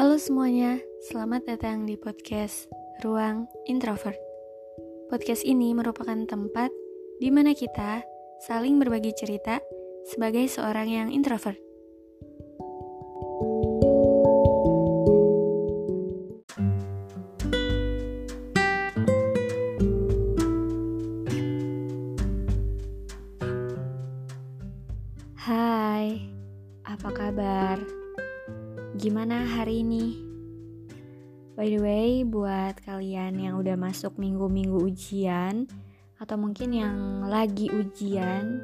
Halo semuanya, selamat datang di podcast Ruang Introvert. Podcast ini merupakan tempat di mana kita saling berbagi cerita sebagai seorang yang introvert. Gimana hari ini? By the way, buat kalian yang udah masuk minggu-minggu ujian atau mungkin yang lagi ujian,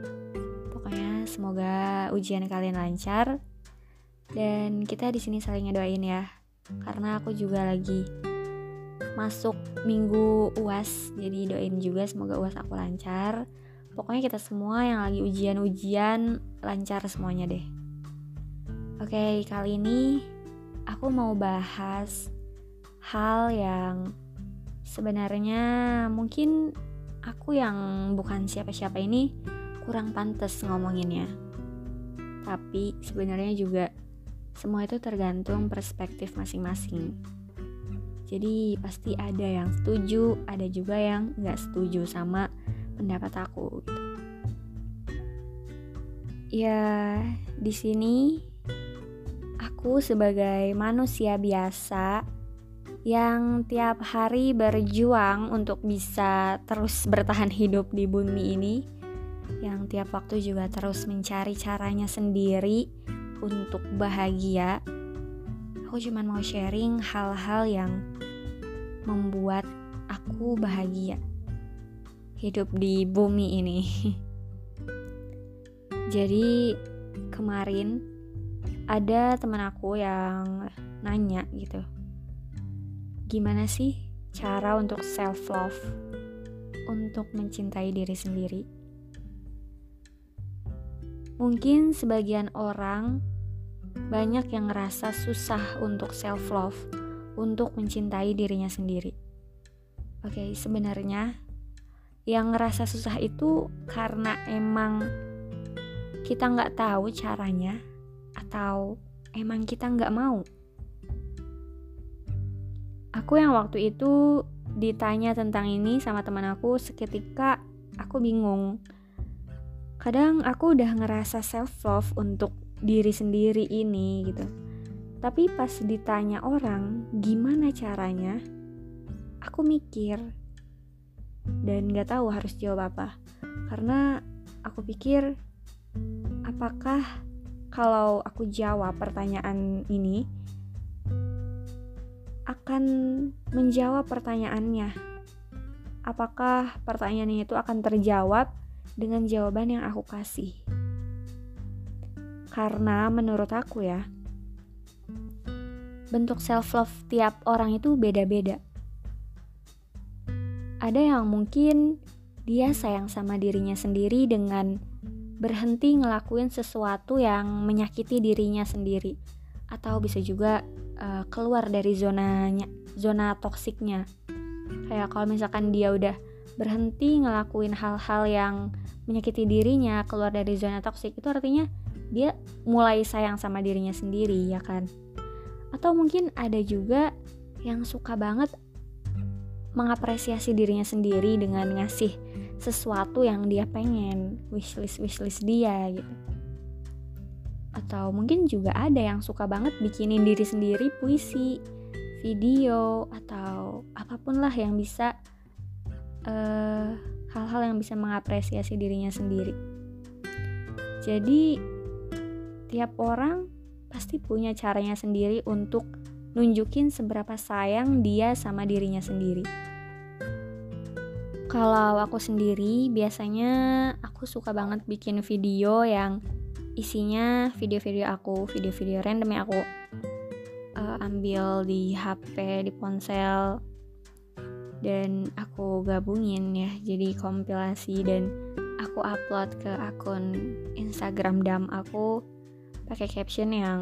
pokoknya semoga ujian kalian lancar dan kita di sini saling ngedoain ya. Karena aku juga lagi masuk minggu UAS, jadi doain juga semoga UAS aku lancar. Pokoknya kita semua yang lagi ujian-ujian lancar semuanya deh. Oke, kali ini aku mau bahas hal yang sebenarnya mungkin aku yang bukan siapa-siapa ini kurang pantas ngomonginnya. Tapi sebenarnya juga semua itu tergantung perspektif masing-masing. Jadi pasti ada yang setuju, ada juga yang nggak setuju sama pendapat aku gitu. Ya, di sini aku sebagai manusia biasa yang tiap hari berjuang untuk bisa terus bertahan hidup di bumi ini, yang tiap waktu juga terus mencari caranya sendiri untuk bahagia. Aku cuma mau sharing hal-hal yang membuat aku bahagia hidup di bumi ini. Jadi kemarin ada teman aku yang nanya gitu. Gimana sih cara untuk self love? Untuk mencintai diri sendiri? Mungkin sebagian orang banyak yang ngerasa susah untuk self love, untuk mencintai dirinya sendiri. Oke, sebenarnya yang ngerasa susah itu karena emang kita nggak tahu caranya atau emang kita nggak mau. Aku yang waktu itu ditanya tentang ini sama teman aku seketika aku bingung. Kadang aku udah ngerasa self love untuk diri sendiri ini gitu. Tapi pas ditanya orang gimana caranya, aku mikir dan gak tahu harus jawab apa karena aku pikir apakah kalau aku jawab pertanyaan ini akan menjawab pertanyaannya. Apakah pertanyaan itu akan terjawab dengan jawaban yang aku kasih? Karena menurut aku ya bentuk self love tiap orang itu beda-beda. Ada yang mungkin dia sayang sama dirinya sendiri dengan berhenti ngelakuin sesuatu yang menyakiti dirinya sendiri. Atau bisa juga uh, keluar dari zonanya zona toksiknya. Kayak kalau misalkan dia udah berhenti ngelakuin hal-hal yang menyakiti dirinya keluar dari zona toksik itu artinya dia mulai sayang sama dirinya sendiri ya kan? Atau mungkin ada juga yang suka banget mengapresiasi dirinya sendiri dengan ngasih sesuatu yang dia pengen wishlist wishlist dia gitu atau mungkin juga ada yang suka banget bikinin diri sendiri puisi video atau apa pun lah yang bisa hal hal-hal yang bisa mengapresiasi dirinya sendiri jadi tiap orang pasti punya caranya sendiri untuk nunjukin seberapa sayang dia sama dirinya sendiri. Kalau aku sendiri, biasanya aku suka banget bikin video yang isinya video-video aku, video-video random yang aku uh, ambil di HP, di ponsel, dan aku gabungin ya, jadi kompilasi dan aku upload ke akun Instagram dam aku pakai caption yang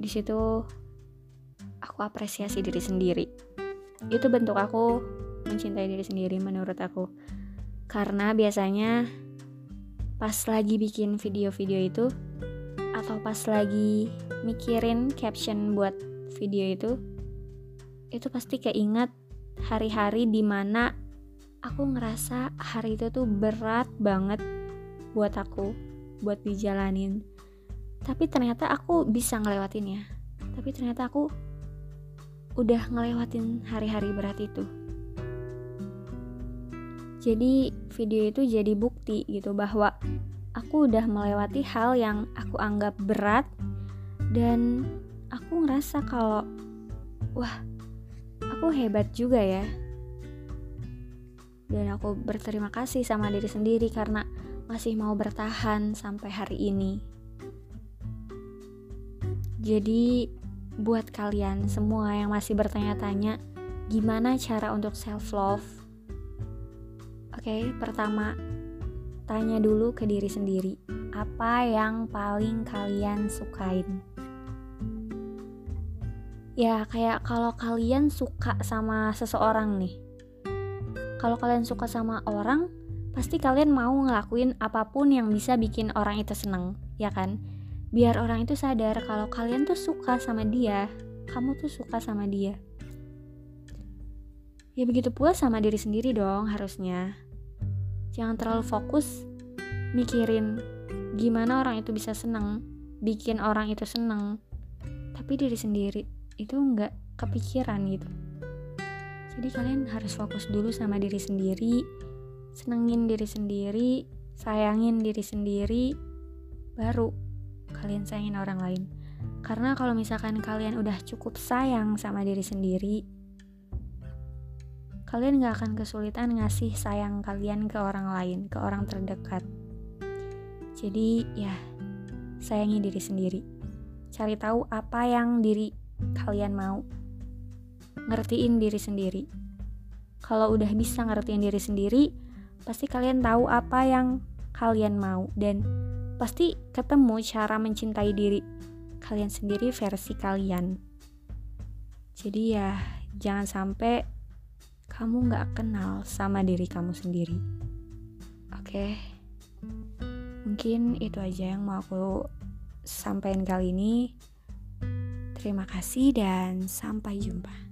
di situ aku apresiasi diri sendiri. Itu bentuk aku mencintai diri sendiri menurut aku. Karena biasanya pas lagi bikin video-video itu atau pas lagi mikirin caption buat video itu itu pasti keinget hari-hari di mana aku ngerasa hari itu tuh berat banget buat aku buat dijalanin. Tapi ternyata aku bisa ngelewatinnya. Tapi ternyata aku udah ngelewatin hari-hari berat itu jadi video itu jadi bukti gitu bahwa aku udah melewati hal yang aku anggap berat dan aku ngerasa kalau wah aku hebat juga ya. Dan aku berterima kasih sama diri sendiri karena masih mau bertahan sampai hari ini. Jadi buat kalian semua yang masih bertanya-tanya gimana cara untuk self love oke pertama tanya dulu ke diri sendiri, apa yang paling kalian sukain? Ya, kayak kalau kalian suka sama seseorang nih. Kalau kalian suka sama orang, pasti kalian mau ngelakuin apa pun yang bisa bikin orang itu seneng, ya kan? Biar orang itu sadar kalau kalian tuh suka sama dia, kamu tuh suka sama dia. Ya begitu pula sama diri sendiri dong harusnya jangan terlalu fokus mikirin gimana orang itu bisa seneng bikin orang itu seneng. Tapi diri sendiri itu nggak kepikiran gitu. Jadi kalian harus fokus dulu sama diri sendiri senengin diri sendiri sayangin diri sendiri baru kalian sayangin orang lain. Karena kalau misalkan kalian udah cukup sayang sama diri sendiri kalian gak akan kesulitan ngasih sayang kalian ke orang lain, ke orang terdekat. Jadi, ya, sayangi diri sendiri. Cari tahu apa yang diri kalian mau. Ngertiin diri sendiri. Kalau udah bisa ngertiin diri sendiri, pasti kalian tahu apa yang kalian mau dan pasti ketemu cara mencintai diri kalian sendiri versi kalian. Jadi ya, jangan sampai kamu gak kenal sama diri kamu sendiri. Oke, mungkin itu aja yang mau aku sampaikan kali ini. Terima kasih dan sampai jumpa.